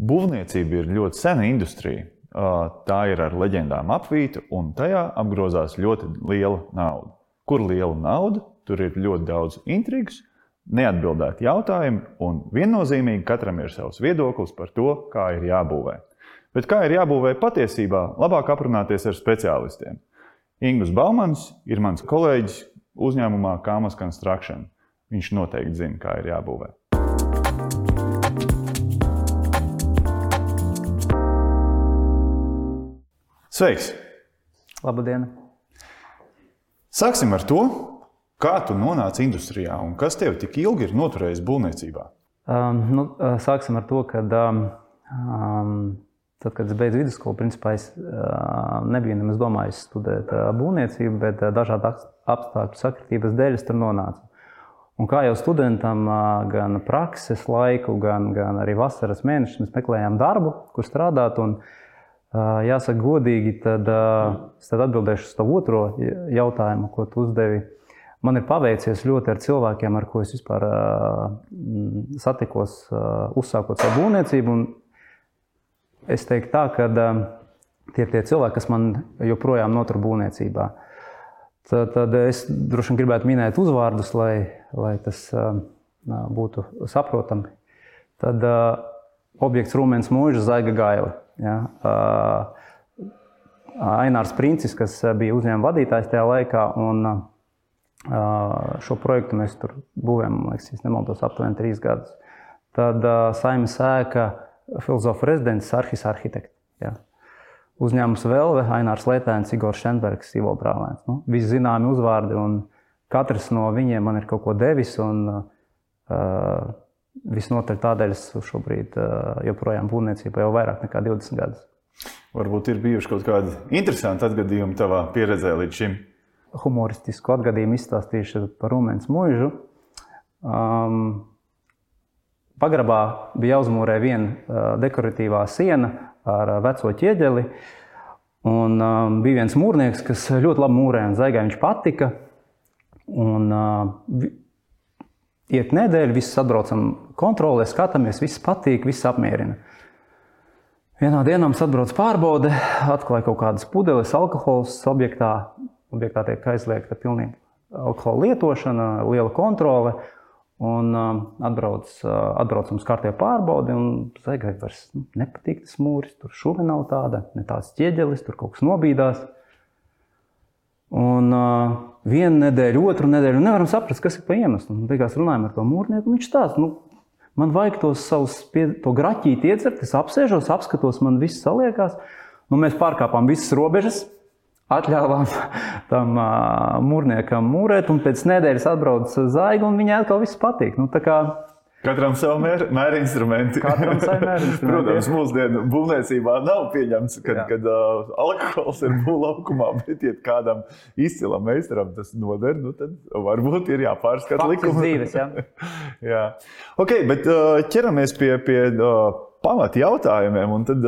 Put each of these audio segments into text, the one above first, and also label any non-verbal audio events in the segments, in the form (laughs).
Būvniecība ir ļoti sena industrija. Tā ir ar leģendām apvīta, un tajā apgrozās ļoti liela nauda. Kur liela nauda, tur ir ļoti daudz intrigas, neatbildēti jautājumi, un viennozīmīgi katram ir savs viedoklis par to, kā ir jābūvē. Bet kā ir jābūvē patiesībā, labāk aprunāties ar speciālistiem. Ingūns Baumans ir mans kolēģis uzņēmumā Kāmas Construction. Viņš noteikti zina, kā ir jābūvē. Sveiks! Labdien! Sāksim ar to, kā tu nonāci industrijā un kas tev tik ilgi ir noturējis būvniecībā. Um, nu, sāksim ar to, ka um, um, tad, kad es beidzu vidusskolu, principā es uh, nebiju nemaz domājis studēt uh, būvniecību, bet uh, dažādu apstākļu sakritības dēļ es tur nonācu. Un kā jau studentam, uh, gan prakses laiku, gan, gan arī vasaras mēnešus mēs meklējām darbu, kur strādāt. Un, uh, jāsaka, godīgi, tad, es tad atbildēšu uz to otro jautājumu, ko tu uzdevi. Man ir paveicies ļoti ar cilvēkiem, ar ko es vispār satikos, uzsākot savu būvniecību. Un es teiktu tā, ka tie ir tie cilvēki, kas man joprojām notur būvniecībā. Tad, tad es droši vien gribētu minēt uzvārdus, lai, lai tas būtu saprotami. Tad objekts Rūmens mūža Zaiga Gaila. Ja? Uh, Ainārs Princis, kas bija uzņēmuma vadītājs tajā laikā, un uh, šo projektu mēs tur būvējam, liekas, ja nemaldos, aptuveni trīs gadus. Tad uh, saimnes ēka filozofa rezidents Arhis arhitekts. Ja. Uzņēmums Velve, Ainārs Lietēns, Igor Šenbergs, Ivo Brālēns. Nu, visi zināmi uzvārdi, un katrs no viņiem man ir kaut ko devis. Un, uh, Visnotaļ tādēļ es šobrīd uh, joprojām būvniecībā jau vairāk nekā 20 gadus. Varbūt ir bijuši kaut kādi interesanti atgadījumi tavā pieredzē līdz šim? Humoristisku atgadījumu izstāstīšu par Rūmens mūžu. Um, Pagrabā bija jāuzmūrē viena dekoratīvā siena ar veco ķieģeli. Un, um, bija viens mūrnieks, kas ļoti labi mūrēja, un zaigai viņš patika. Un, uh, iet nedēļa, viss atbraucam kontrolē, skatāmies, viss patīk, viss apmierina. Vienā dienā mums atbrauc pārbaude, atklāja kaut kādas pudeles, alkohols objektā. Objektā tiek aizliegta pilnīgi alkohola lietošana, liela kontrole. Un uh, atbrauc, uh, atbrauc mums kārtībā pārbaudi, un zaigai vairs nu, nepatīk tas mūris. Tur šuva nav tāda, ne tāds ķieģelis, tur kaut kas nobīdās. Un uh, vienu nedēļu, otru nedēļu nevaram saprast, kas ir pa iemeslu. Un beigās runājam ar to mūrnieku. Viņš stāsta, nu, man vajag tos savus, pie, to graķīti iedzert, es apsēžos, apskatos, man viss saliekās. Nu, mēs pārkāpām visas robežas atļāvām tam uh, mūrniekam mūrēt, un pēc nedēļas atbrauc zaiga, un viņai atkal viss patīk. Nu, kā, Katram savu mēra mēr instrumentu. Katram savu mēra instrumentu. (laughs) Protams, mūsdienu būvniecībā nav pieņemts, kad, Jā. kad uh, alkohols ir būvlaukumā, (laughs) bet, ja kādam izcilam meistaram tas noder, nu, tad varbūt ir jāpārskata likuma. dzīves, jā. (laughs) jā. Ok, bet uh, ķeramies pie, pie uh, pamat jautājumiem. Un tad,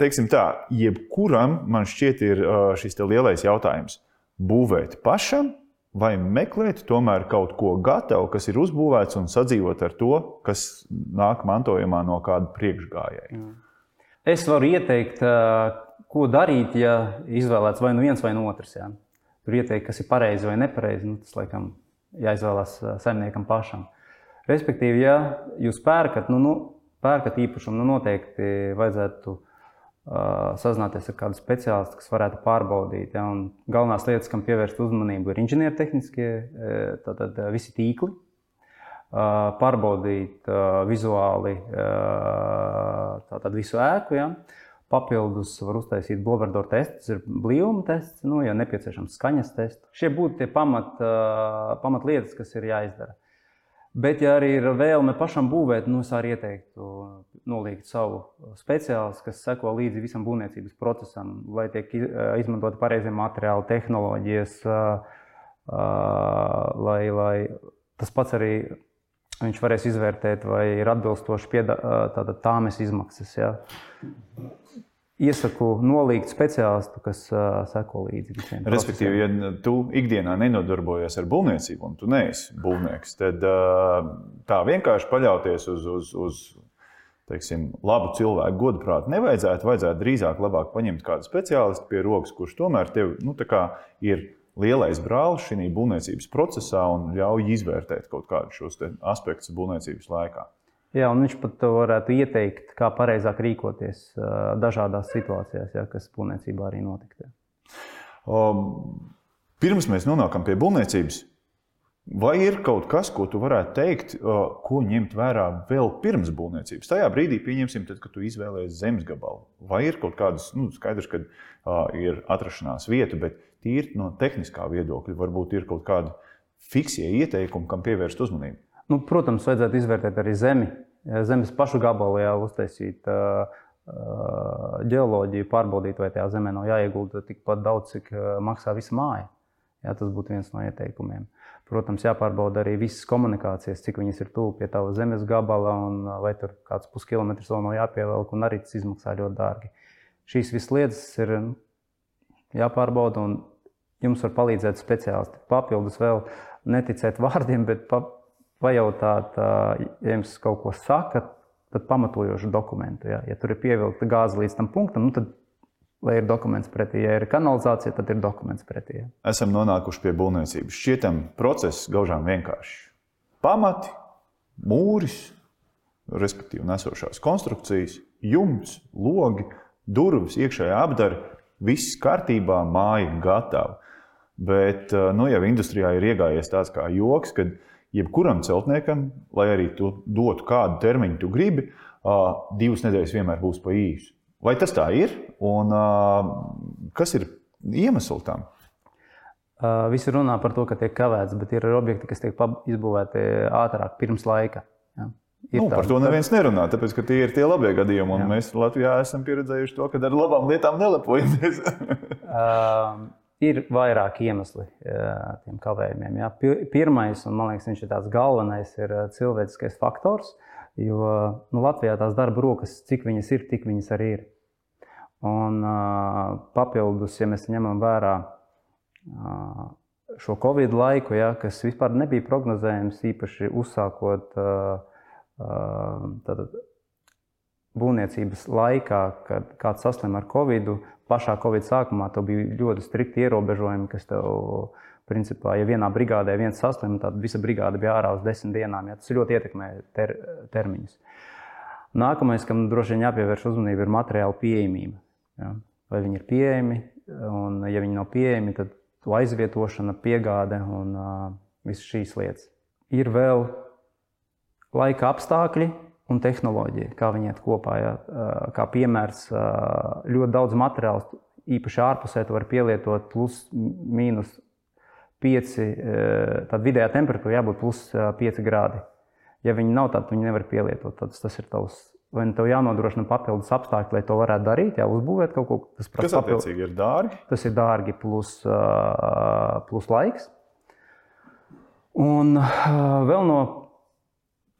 teiksim tā, jebkuram man šķiet, ir šis lielais jautājums. Būvēt pašam vai meklēt tomēr kaut ko gatavu, kas ir uzbūvēts un sadzīvot ar to, kas nāk mantojumā no kāda priekšgājēja. Es varu ieteikt, ko darīt, ja izvēlēts vai nu viens vai nu otrs. Jā. Tur ieteikt, kas ir pareizi vai nepareizi. Nu, tas laikam jāizvēlās saimniekam pašam. Respektīvi, ja jūs pērkat, nu, nu, pērkat īpašumu, nu noteikti vajadzētu sazināties ar kādu speciālistu, kas varētu pārbaudīt. Ja, galvenās lietas, kam pievērst uzmanību, ir inženiertehniskie, tātad visi tīkli. Pārbaudīt vizuāli tātad visu ēku. Ja. Papildus var uztaisīt Boverdoru testu, tas ir blīvuma tests, nu, ja nepieciešams skaņas tests. Šie būtu tie pamat, pamat lietas, kas ir jāizdara. Bet, ja arī ir vēlme pašam būvēt, nu, es arī ieteiktu nolikt savu speciālistu, kas seko līdzi visam būvniecības procesam, lai tiek izmantot pareizie materiāli, tehnoloģijas, lai, lai tas pats arī viņš varēs izvērtēt, vai ir atbilstoši pie tādas izmaksas. Ja iesaku nolikt speciālistu, kas uh, seko līdzi visiem. Respektīvi, ja tu ikdienā nenodarbojies ar būvniecību, un tu neesi būvnieks, tad uh, tā vienkārši paļauties uz, uz, uz teiksim, labu cilvēku godprātu nevajadzētu. Vajadzētu drīzāk labāk paņemt kādu speciālistu pie rokas, kurš tomēr tev nu, ir lielais brālis šajā būvniecības procesā un ļauj izvērtēt kaut kādus šos aspektus būvniecības laikā. Jā, un viņš pat varētu ieteikt, kā pareizāk rīkoties dažādās situācijās, ja, kas būvniecībā arī notiktu. Um, pirms mēs nonākam pie būvniecības, vai ir kaut kas, ko tu varētu teikt, uh, ko ņemt vērā vēl pirms būvniecības? Tajā brīdī, pieņemsim, tad, kad tu izvēlējies zemes gabalu, vai ir kaut kādas, nu, skaidrs, ka uh, ir atrašanās vieta, bet tīri no tehniskā viedokļa varbūt ir kaut kādi fiksie ieteikumi, kam pievērst uzmanību. Nu, protams, vajadzētu izvērtēt arī zemi. Zemes pašu gabalā jau uztaisīt uh, ģeoloģiju, pārbaudīt, vai tajā zemē nav jāiegulda tikpat daudz, cik maksā visa māja. Jā, tas būtu viens no ieteikumiem. Protams, jāpārbauda arī visas komunikācijas, cik viņas ir tuvu pie tava zemes gabala, un vai tur kāds puskilometrs vēl nav jāpievelk, un arī tas izmaksā ļoti dārgi. Šīs visas lietas ir nu, jāpārbauda, un jums var palīdzēt speciālisti. Papildus vēl neticēt vārdiem, bet pajautāt, ja jums kaut ko saka, tad pamatojošu dokumentu. Ja, ja tur ir pievilkta gāze līdz tam punktam, nu tad lai ir dokuments pretī. Ja ir kanalizācija, tad ir dokuments pretī. Esam nonākuši pie būvniecības. Šķietam, process gaužām vienkārši. Pamati, mūris, respektīvi nesošās konstrukcijas, jumts, logi, durvis, iekšējā apdara, viss kārtībā, māja gatava. Bet nu, jau industrijā ir iegājies tāds kā joks, kad jebkuram celtniekam, lai arī tu dotu kādu termiņu, tu gribi, divas nedēļas vienmēr būs pa īsu. Vai tas tā ir? Un kas ir iemesls tam? Visi runā par to, ka tiek kavēts, bet ir objekti, kas tiek izbūvēti ātrāk, pirms laika. Ja. Ir nu, par to neviens nerunā, tāpēc ka tie ir tie labie gadījumi. Mēs Latvijā esam pieredzējuši to, ka ar labām lietām nelepojamies. (laughs) Ir vairāki iemesli tiem kavējumiem. Jā. Pirmais, un man liekas, viņš ir tāds galvenais, ir cilvēciskais faktors. Jo nu, Latvijā tās darba rokas, cik viņas ir, tik viņas arī ir. Un papildus, ja mēs ņemam vērā šo Covid laiku, ja, kas vispār nebija prognozējams, īpaši uzsākot tātad, būvniecības laikā, kad kāds saslim ar Covid, pašā Covid sākumā tev bija ļoti strikti ierobežojumi, kas tev, principā, ja vienā brigādē viens saslims, tad visa brigāde bija ārā uz desmit dienām. Ja, tas ļoti ietekmē ter, termiņus. Nākamais, kam droši vien jāpievērš uzmanība, ir materiāla pieejamība. Ja? Vai viņi ir pieejami, un, ja viņi nav pieejami, tad aizvietošana, piegāde un uh, visas šīs lietas. Ir vēl laika apstākļi, un tehnoloģija, kā viņi iet kopā. Ja? Kā piemērs, ļoti daudz materiālu, īpaši ārpusē, tu vari pielietot plus mīnus 5, tad vidējā temperatūra jābūt plus 5 grādi. Ja viņi nav tādi, viņi nevar pielietot. Tad tas ir tavs. Vai nu tev jānodrošina papildus apstākļi, lai to varētu darīt, jā, uzbūvēt kaut ko, papildus. Tas attiecīgi ir dārgi. Tas ir dārgi plus, plus laiks. Un vēl no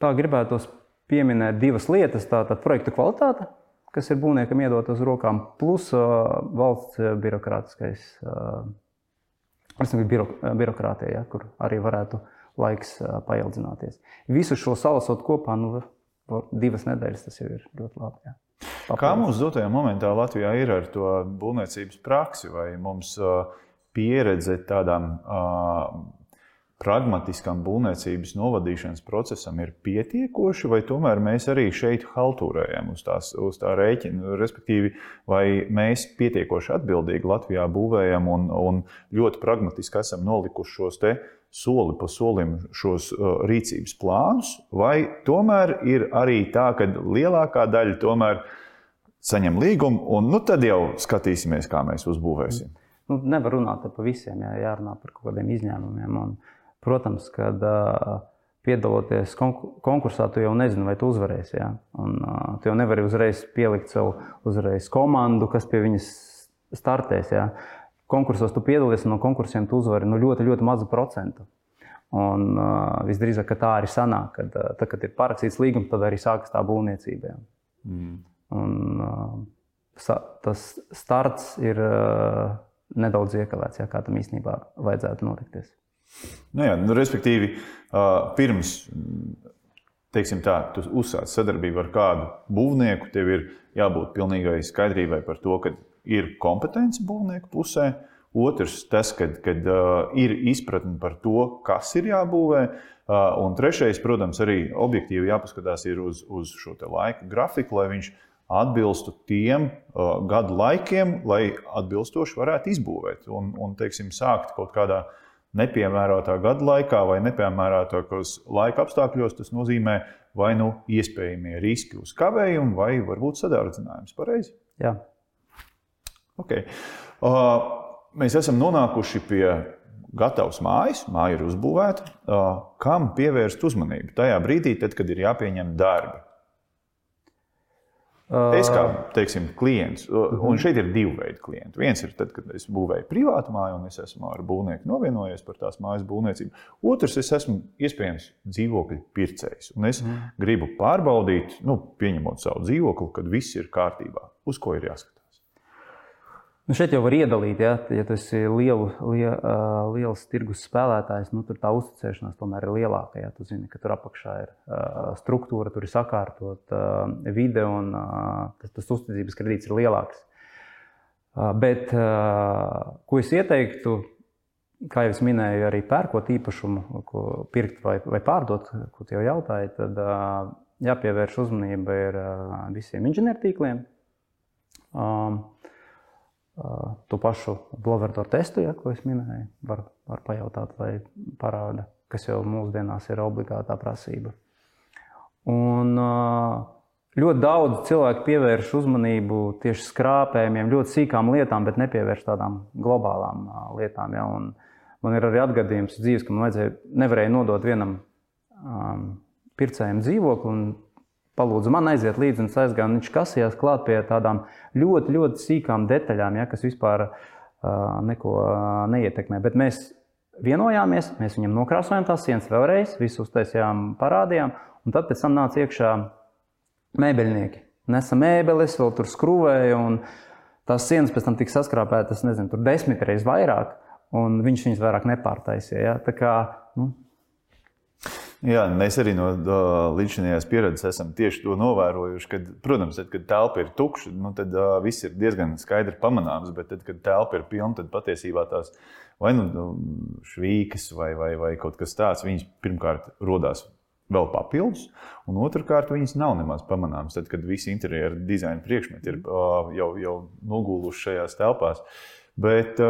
tā gribētos pieminēt divas lietas. Tātad projektu kvalitāte, kas ir būvniekam iedot uz rokām, plus valsts birokrātiskais, uh, biro, birokrātija, ja, kur arī varētu laiks paildzināties. Visu šo salasot kopā, nu, divas nedēļas tas jau ir ļoti labi. Ja. Papildus. Kā mums dotajā momentā Latvijā ir ar to būvniecības praksi, vai mums uh, pieredze tādām uh, pragmatiskam būvniecības novadīšanas procesam ir pietiekoši, vai tomēr mēs arī šeit haltūrējam uz, tās, uz tā rēķina? Respektīvi, vai mēs pietiekoši atbildīgi Latvijā būvējam un, un ļoti pragmatiski esam nolikuši šos te soli pa solim šos uh, rīcības plānus, vai tomēr ir arī tā, ka lielākā daļa tomēr saņem līgumu, un nu, tad jau skatīsimies, kā mēs uzbūvēsim. Nu, nevar runāt par visiem, jā, jārunā par kaut kādiem izņēmumiem. Un, Protams, kad uh, piedaloties konkursā, tu jau nezini, vai tu uzvarēsi. Ja? Un, uh, tu jau nevari uzreiz pielikt sev uzreiz komandu, kas pie viņas startēs. Ja? Konkursos tu piedalies, un no konkursiem tu uzvari nu, ļoti, ļoti mazu procentu. Un, uh, visdrīzāk, tā arī sanāk, kad, uh, tad, kad ir parakstīts līgums, tad arī sākas tā būvniecība. Mm. Un, uh, tas starts ir uh, nedaudz iekavēts, ja, kā tam īstenībā vajadzētu notikties. Nu jā, nu, respektīvi, pirms teiksim tā, tu uzsāc sadarbību ar kādu būvnieku, tev ir jābūt pilnīgai skaidrībai par to, ka ir kompetence būvnieku pusē. Otrs, tas, kad, kad uh, ir izpratne par to, kas ir jābūvē. Uh, un trešais, protams, arī objektīvi jāpaskatās uz, uz šo laika grafiku, lai viņš atbilstu tiem uh, gadu laikiem, lai atbilstoši varētu izbūvēt un, un teiksim, sākt kaut kādā nepiemērotā gada laikā vai nepiemērotākos laika apstākļos. Tas nozīmē vai nu iespējamie riski uz kavējumu, vai varbūt sadārdzinājums. Pareizi? Jā. Okay. Uh, mēs esam nonākuši pie gatavas mājas, māja ir uzbūvēta. Uh, kam pievērst uzmanību tajā brīdī, tad, kad ir jāpieņem darbi? Es kā teiksim, klients, un šeit ir divi veidi klientu. Viens ir tad, kad es būvēju privātu māju, un es esmu ar būvnieku novienojies par tās mājas būvniecību. Otrs, es esmu iespējams dzīvokļu pircējs. Un es mm. gribu pārbaudīt, nu, pieņemot savu dzīvokli, kad viss ir kārtībā. Uz ko ir jāskatās? Nu šeit jau var iedalīt, ja, ja tas ir lielu, liel, uh, liels tirgus spēlētājs, nu, tur tā uzticēšanās tomēr ir lielāka. Ja. Tu zini, ka tur apakšā ir uh, struktūra, tur ir sakārtot uh, vide un uh, tas, tas uzticības kredīts ir lielāks. Uh, bet uh, ko es ieteiktu, kā jau minēju, arī pērkot īpašumu, ko pirkt vai, vai pārdot, ko jau jautāji, tad uh, jāpievērš uzmanība ir uh, visiem inženiertīkliem. Um, to pašu Bloverdoru testu, ja, ko es minēju, var, var pajautāt, vai parāda, kas jau mūsdienās ir obligātā prasība. Un ļoti daudz cilvēku pievērš uzmanību tieši skrāpējumiem, ļoti sīkām lietām, bet nepievērš tādām globālām lietām. Ja. Un man ir arī atgadījums dzīves, ka man vajadzēja, nevarēja nodot vienam um, pircējam dzīvokli, palūdzu man aiziet līdzi un aizgāja. Viņš kasījās klāt pie tādām ļoti, ļoti sīkām detaļām, ja, kas vispār uh, neko uh, neietekmē. Bet mēs vienojāmies, mēs viņam nokrāsojām tās sienas vēlreiz, visu uztaisījām, parādījām, un tad pēc tam nāca iekšā mēbeļnieki. Nesa mēbeles, vēl tur skrūvēja, un tās sienas pēc tam tika saskrāpētas, nezinu, tur desmit reizes vairāk, un viņš viņas vairāk nepārtaisīja. Ja? Tā kā, nu, Jā, mēs arī no līdzinājās pieredzes esam tieši to novērojuši. Kad, protams, tad, kad telpa ir tukša, nu, tad uh, viss ir diezgan skaidri pamanāms. Bet, tad, kad telpa ir pilna, tad patiesībā tās vai nu, nu švīkas vai, vai, vai kaut kas tāds, viņas pirmkārt radās vēl papildus, un otrkārt, viņas nav nemaz pamanāmas. Tad, kad visi interjera dizaina priekšmeti ir jau, jau noguluši šajās telpās. Bet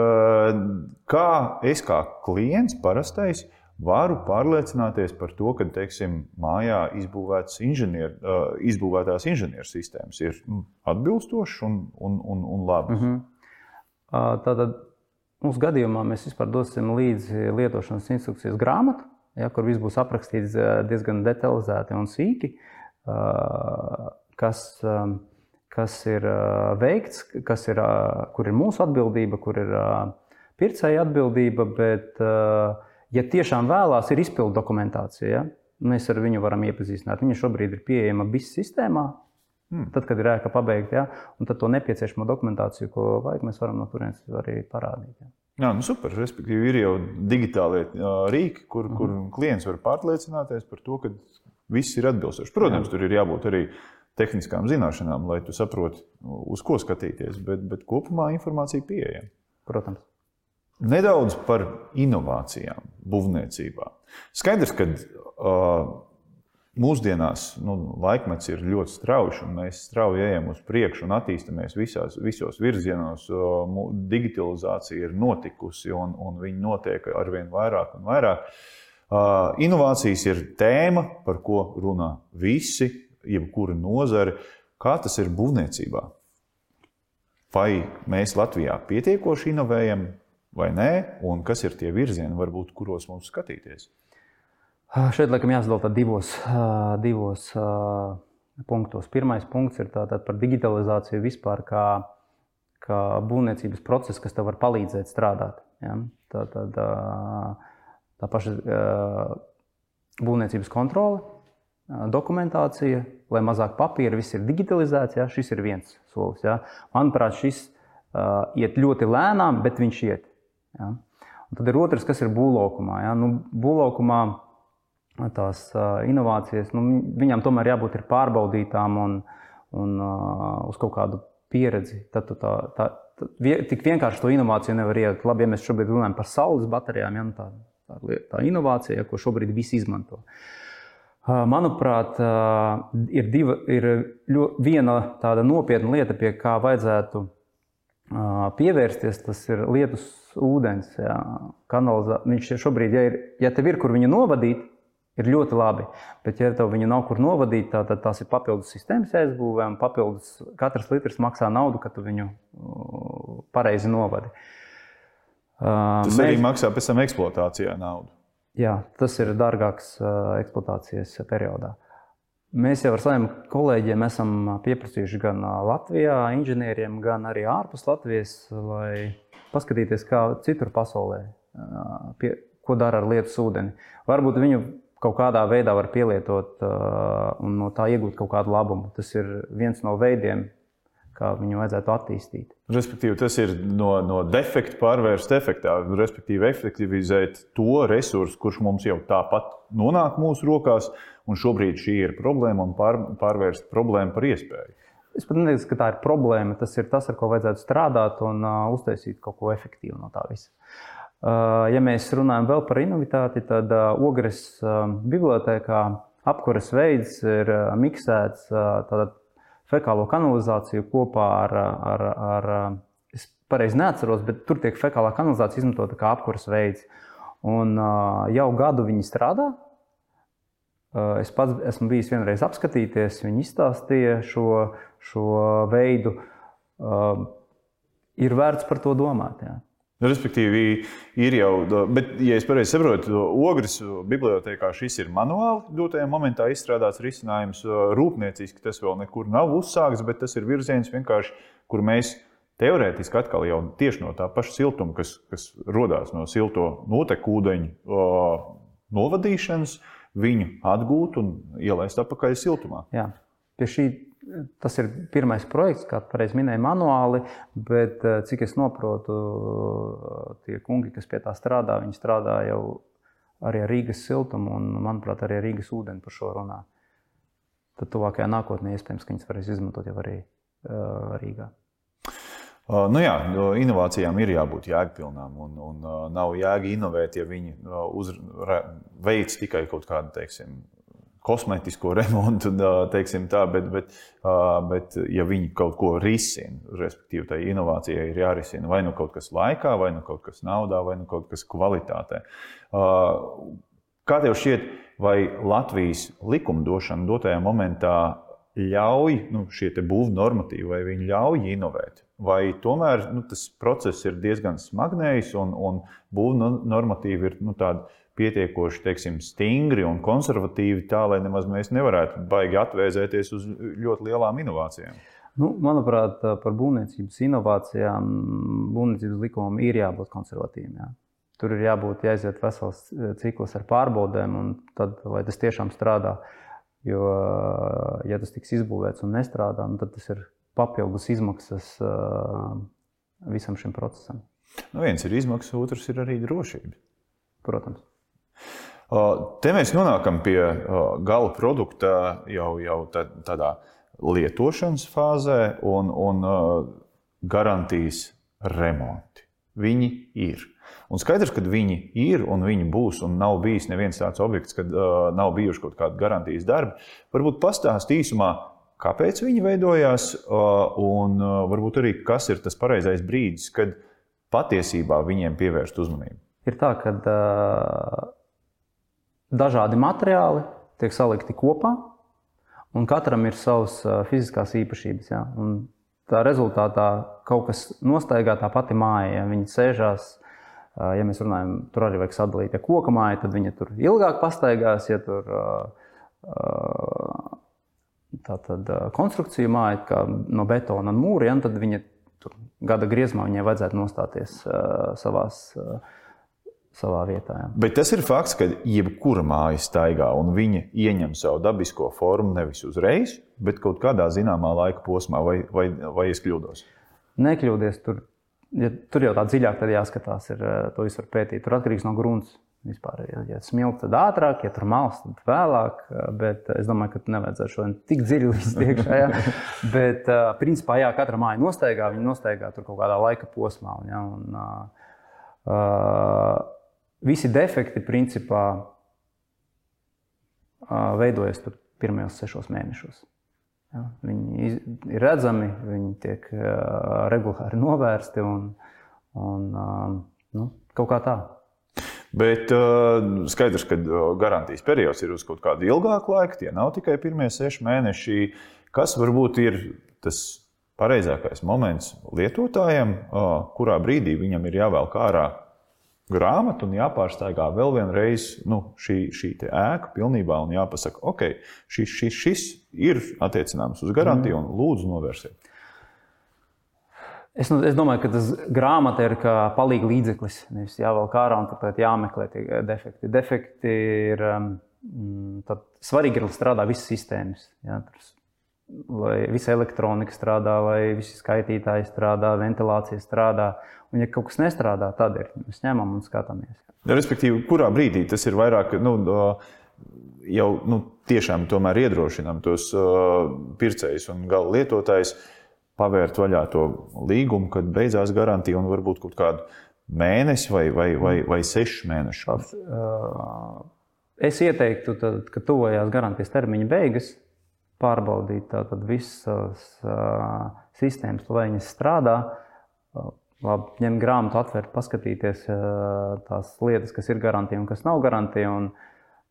kā es kā klients parastais, varu pārliecināties par to, ka teiksim, mājā inženier, izbūvētās inženiersistēmas ir nu, atbilstošas un, un, un, un labas. Mm -hmm. Tātad mūsu gadījumā mēs vispār dosim līdzi lietošanas instrukcijas grāmatu, ja, kur viss būs aprakstīts diezgan detalizēti un sīki, kas, kas ir veikts, kas ir, kur ir mūsu atbildība, kur ir pircēja atbildība. Bet, uh, Ja tiešām vēlās, ir izpildu dokumentācija. Ja? Mēs ar viņu varam iepazīstināt. Viņa šobrīd ir pieejama BIS sistēmā. Hmm. Tad, kad ir ēka pabeigta, ja? un tad to nepieciešamo dokumentāciju, ko vajag, mēs varam no turienes arī parādīt. Ja? Jā, nu super. Respektīvi, ir jau digitālie rīki, kur, mm -hmm. kur klients var pārliecināties par to, ka viss ir atbilstoši. Protams, Jā. tur ir jābūt arī tehniskām zināšanām, lai tu saproti, uz ko skatīties, bet, bet kopumā informācija pieejama. Protams. Nedaudz par inovācijām būvniecībā. Skaidrs, ka uh, mūsdienās nu, laikmets ir ļoti strauji, un mēs strauji ejam uz priekšu un attīstāmies visās, visos virzienos. Uh, digitalizācija ir notikusi, un, un viņi notiek ar vien vairāk un vairāk. Uh, inovācijas ir tēma, par ko runā visi, jebkura nozare. Kā tas ir būvniecībā? Vai mēs Latvijā pietiekoši inovējam, vai nē, un kas ir tie virzieni, varbūt, kuros mums skatīties? Šeit laikam jāsadala divos, divos punktos. Pirmais punkts ir tātad par digitalizāciju vispār kā, kā būvniecības procesu, kas tev var palīdzēt strādāt. Ja? Tā, tā, tā, tā paša būvniecības kontrole, dokumentācija, lai mazāk papīra, viss ir digitalizēts. Ja? Šis ir viens solis. Ja? Manuprāt, šis uh, iet ļoti lēnām, bet viņš iet. Ja? Un tad ir otrs, kas ir būvlaukumā. Ja? Nu, būvlaukumā tās inovācijas, nu, viņām tomēr jābūt pārbaudītām un, un uz kaut kādu pieredzi. Tad tā, tā, tā, tik vienkārši to inovāciju nevar iet. Labi, ja mēs šobrīd runājam par saules baterijām, ja, nu tā, tā, tā inovācija, ja, ko šobrīd visi izmanto. Manuprāt, ir, diva, ir viena tāda nopietna lieta, pie kā vajadzētu pievērsties. Tas ir lietus ūdens, jā, kanalizā. Viņš šobrīd, ja, ir, ja tev ir kur viņu novadīt, ir ļoti labi. Bet, ja tev viņu nav kur novadīt, tā, tad tās ir papildus sistēmas jāizbūvē, un papildus katrs litrs maksā naudu, kad tu viņu pareizi novadi. Tas Mēs... arī maksā pēc tam eksploatācijā naudu. Jā, tas ir dārgāks eksploatācijas periodā. Mēs jau ar saviem kolēģiem esam pieprasījuši gan Latvijā, inženieriem, gan arī ārpus Latvijas, lai paskatīties, kā citur pasaulē, pie, ko dara ar lietus ūdeni. Varbūt viņu kaut kādā veidā var pielietot un no tā iegūt kaut kādu labumu. Tas ir viens no veidiem, kā viņu vajadzētu attīstīt. Respektīvi, tas ir no, no defekta pārvērst efektā, respektīvi, efektivizēt to resursu, kurš mums jau tāpat nonāk mūsu rokās, un šobrīd šī ir problēma, un pār, pārvērst problēmu par iespēju. Es pat neteicu, ka tā ir problēma. Tas ir tas, ar ko vajadzētu strādāt un uh, uztaisīt kaut ko efektīvu no tā visa. Uh, ja mēs runājam vēl par inovitāti, tad uh, Ogres uh, bibliotekā apkuras veids ir uh, miksēts uh, fekālo kanalizāciju kopā ar, ar, ar es pareizi neatceros, bet tur tiek fekālā kanalizācija izmantota kā apkuras veids. Un jau gadu viņi strādā, Es pats esmu bijis vienreiz apskatīties, viņi izstāstīja šo, šo veidu. Ir vērts par to domāt. Jā. Nu, respektīvi, ir jau, bet, ja es pareizi saprotu, Ogres bibliotekā šis ir manuāli dotajā momentā izstrādāts risinājums. Rūpnieciski tas vēl nekur nav uzsākts, bet tas ir virziens vienkārši, kur mēs teorētiski atkal jau tieši no tā paša siltuma, kas, kas radās no silto notekūdeņu novadīšanas, viņu atgūt un ielaist atpakaļ siltumā. Jā. Pie šī tas ir pirmais projekts, kā pareizi minēja, manuāli, bet eh, cik es saprotu, tie kungi, kas pie tā strādā, viņi strādā jau arī ar Rīgas siltumu un, manuprāt, arī ar Rīgas ūdeni par šo runā. Tad tuvākajā nākotnē iespējams, ka viņas varēs izmantot jau arī uh, Rīgā. Nu jā, inovācijām ir jābūt jēgpilnām, un, un nav jēga inovēt, ja viņi uz, veic tikai kaut kādu teiksim, kosmētisko (laughs) remontu, teiksim tā, bet, bet, bet ja viņi kaut ko risina, respektīvi, tai inovācijai ir jārisina vai nu kaut kas laikā, vai nu kaut kas naudā, vai nu kaut kas kvalitātē. Kā tev šķiet, vai Latvijas likumdošana dotajā momentā ļauj nu, šie būvnormatīvi, vai viņi ļauj inovēt? Vai tomēr nu, tas process ir diezgan smagnējs un, un būvnormatīvi ir nu, pietiekoši teiksim, stingri un konservatīvi, tā lai nemaz mēs nevarētu baigi atvēzēties uz ļoti lielām inovācijām? Nu, manuprāt, par būvniecības inovācijām, būvniecības likumam ir jābūt konservatīviem. Jā. Tur ir jābūt jāiziet vesels cikls ar pārbaudēm, un tad, lai tas tiešām strādā. Jo, ja tas tiks izbūvēts un nestrādā, nu, tad tas ir papildus izmaksas visam šim procesam. Nu, viens ir izmaksas, otrs ir arī drošība. Protams. Te mēs nonākam pie gala produkta jau, jau tādā lietošanas fāzē un, un garantijas remonti. Viņi ir. Un skaidrs, ka viņi ir un viņi būs, un nav bijis neviens tāds objekts, kad uh, nav bijuši kaut kādi garantijas darbi. Varbūt pastāst īsumā, kāpēc viņi veidojās, uh, un uh, varbūt arī kas ir tas pareizais brīdis, kad patiesībā viņiem pievērst uzmanību. Ir tā, ka uh, dažādi materiāli tiek salikti kopā, un katram ir savas fiziskās īpašības. Ja? Un tā rezultātā kaut kas nostaigā tā pati māja, ja viņi sēžās Ja mēs runājam, tur arī vajag sadalīt, ja koka māja, tad viņa tur ilgāk pastaigās, ja tur tātad konstrukcija māja, kā no betona un mūra, ja, tad viņa tur gada griezumā viņai vajadzētu nostāties savās, savā vietā. Ja. Bet tas ir fakts, ka jebkura māja staigā un viņa ieņem savu dabisko formu nevis uzreiz, bet kaut kādā zināmā laika posmā, vai, vai, vai es kļūdos? Nekļūdies, tur ja tur jau tā dziļāk jāskatās, ir, eh, to visu var pētīt. Tur atkarīgs no grunts. Vispār, ja, ja smilts, tad ātrāk, ja tur malas, tad vēlāk. Bet es domāju, ka nevajadzētu šodien tik dziļi iekšā. Ja? (laughs) Bet, principā, jā, katra māja nostaigā, viņa nostaigā tur kaut kādā laika posmā. Un, ja? un, uh, visi defekti, principā, veidojas pirmajos sešos mēnešos. Ja? Viņi ir redzami, viņi tiek regulāri novērsti un, un nu, kaut kā tā. Bet skaidrs, ka garantijas periods ir uz kaut kādu ilgāku laiku. Tie nav tikai pirmie seši mēneši. Kas varbūt ir tas pareizākais moments lietotājiem, uh, kurā brīdī viņam ir jāvelk ārā grāmatu un jāpārsteigā vēl vienreiz nu, šī, šī ēka pilnībā un jāpasaka, ok, šis, šis, šis ir attiecināms uz garantiju un lūdzu novērsiet. Es, nu, es domāju, ka tas grāmata ir kā palīga līdzeklis. Nevis jāvelk ārā un tāpēc jāmeklē tie defekti. Defekti ir um, mm, svarīgi, lai strādā visas sistēmas. Ja, tur, lai visa elektronika strādā, lai visi skaitītāji strādā, ventilācija strādā. Un, ja kaut kas nestrādā, tad ir, mēs ņemam un skatāmies. Respektīvi, kurā brīdī tas ir vairāk, nu, jau nu, tiešām iedrošinām tos uh, pircējus un gala lietotājus pavērt vaļā to līgumu, kad beidzās garantija un varbūt kaut kādu mēnesi vai, vai, vai, vai sešu mēnešu. Es ieteiktu, tad, kad tuvojās garantijas termiņa beigas, pārbaudīt tātad visas uh, sistēmas, lai viņas strādā. Labi, ņemt grāmatu, atvērt, paskatīties uh, tās lietas, kas ir garantija un kas nav garantija. Un,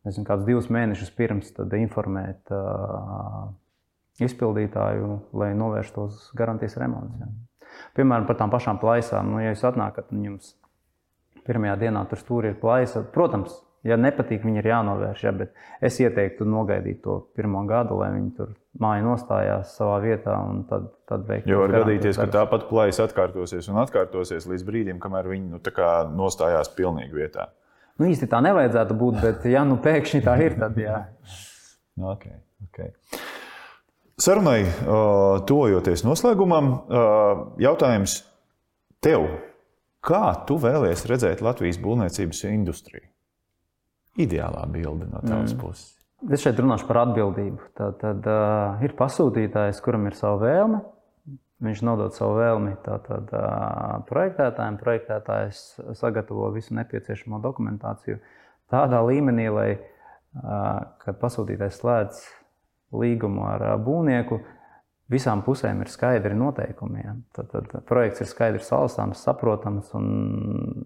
nezinu, kādus divus mēnešus pirms informēt uh, izpildītāju, lai novērstu tos garantijas remontus. Ja. Piemēram, par tām pašām plaisām. Nu, ja jūs atnākat un jums pirmajā dienā tur stūri ir plaisa, protams, ja nepatīk, viņi ir jānovērš. Ja, bet es ieteiktu nogaidīt to pirmo gadu, lai viņi tur māja nostājās savā vietā un tad, tad veikt. Jo var gadīties, ka tāpat plaisa atkārtosies un atkārtosies līdz brīdim, kamēr viņi nu, nostājās pilnīgi vietā. Nu, īsti tā nevajadzētu būt, bet ja nu pēkšņi tā ir, tad jā. okay, okay. Sarunai tojoties noslēgumam, jautājums tev. Kā tu vēlies redzēt Latvijas būvniecības industriju? Ideālā bilde no tavas mm. puses. Es šeit runāšu par atbildību. Tad, tad uh, ir pasūtītājs, kuram ir sava vēlme. Viņš nodod savu vēlmi tātad, uh, projektētājiem. Projektētājs sagatavo visu nepieciešamo dokumentāciju tādā līmenī, lai, uh, kad pasūtītājs slēdz līgumu ar būvnieku, visām pusēm ir skaidri noteikumi. Ja? Tad, tad projekts ir skaidrs, salasāms, saprotams, un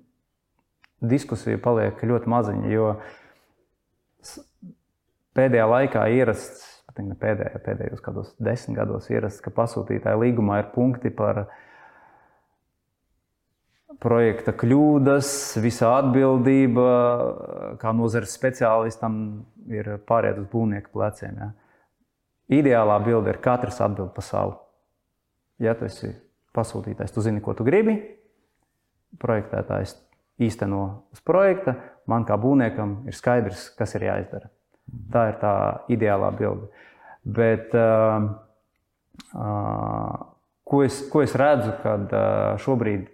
diskusija paliek ļoti maziņa. Jo pēdējā laikā ierasts, ne pēdējā, pēdējos gados, desmit gados ierasts, ka pasūtītāja līgumā ir punkti par projekta kļūdas, visa atbildība, kā nozares speciālistam, ir pāriet uz būvnieku pleciem. Ja? Ideālā bilde ir katrs atbild pa savu. Ja tu esi pasūtītājs, tu zini, ko tu gribi. Projektētājs īsteno uz projekta. Man kā būvniekam ir skaidrs, kas ir jāizdara. Tā ir tā ideālā bilde. Bet uh, uh, ko, es, ko es redzu, kad uh, šobrīd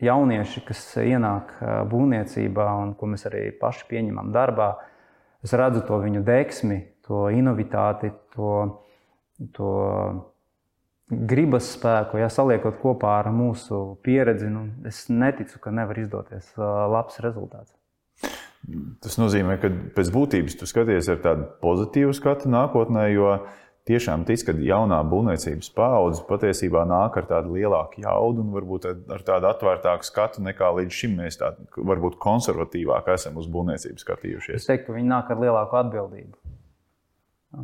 jaunieši, kas ienāk būvniecībā un ko mēs arī paši pieņemam darbā, es redzu to viņu deksmi, to inovitāti, to, to gribas spēku, ja saliekot kopā ar mūsu pieredzi, nu, es neticu, ka nevar izdoties labs rezultāts. Tas nozīmē, ka pēc būtības tu skaties ar tādu pozitīvu skatu nākotnē, jo tiešām tic, ka jaunā būvniecības paudze patiesībā nāk ar tādu lielāku jaudu un varbūt ar tādu atvērtāku skatu nekā līdz šim mēs tādu varbūt konservatīvāk esam uz būvniecību skatījušies. Es teiktu, ka viņi nāk ar lielāku atbildību.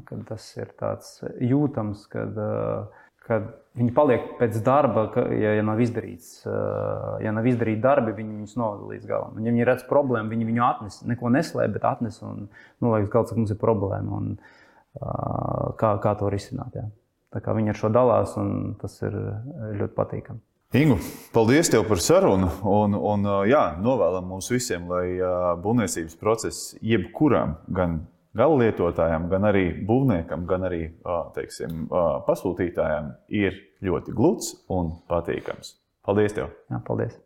Kad tas ir tāds jūtams, kad, kad viņi paliek pēc darba, ka, ja, ja nav izdarīts, ja nav izdarīti darbi, viņi viņus novada līdz galam. Un, ja viņi redz problēmu, viņi viņu atnes, neko neslēp, bet atnes un nolaiž galā, ka mums ir problēma un kā, kā to risināt. Jā. Tā kā viņi ar šo dalās, un tas ir ļoti patīkami. Ingu, paldies tev par sarunu. Un, un, jā, novēlam mums visiem, lai būvniecības process jebkuram, gan gala lietotājam, gan arī būvniekam, gan arī teiksim, pasūtītājam ir ļoti gluds un patīkams. Paldies! Tev. Jā, paldies!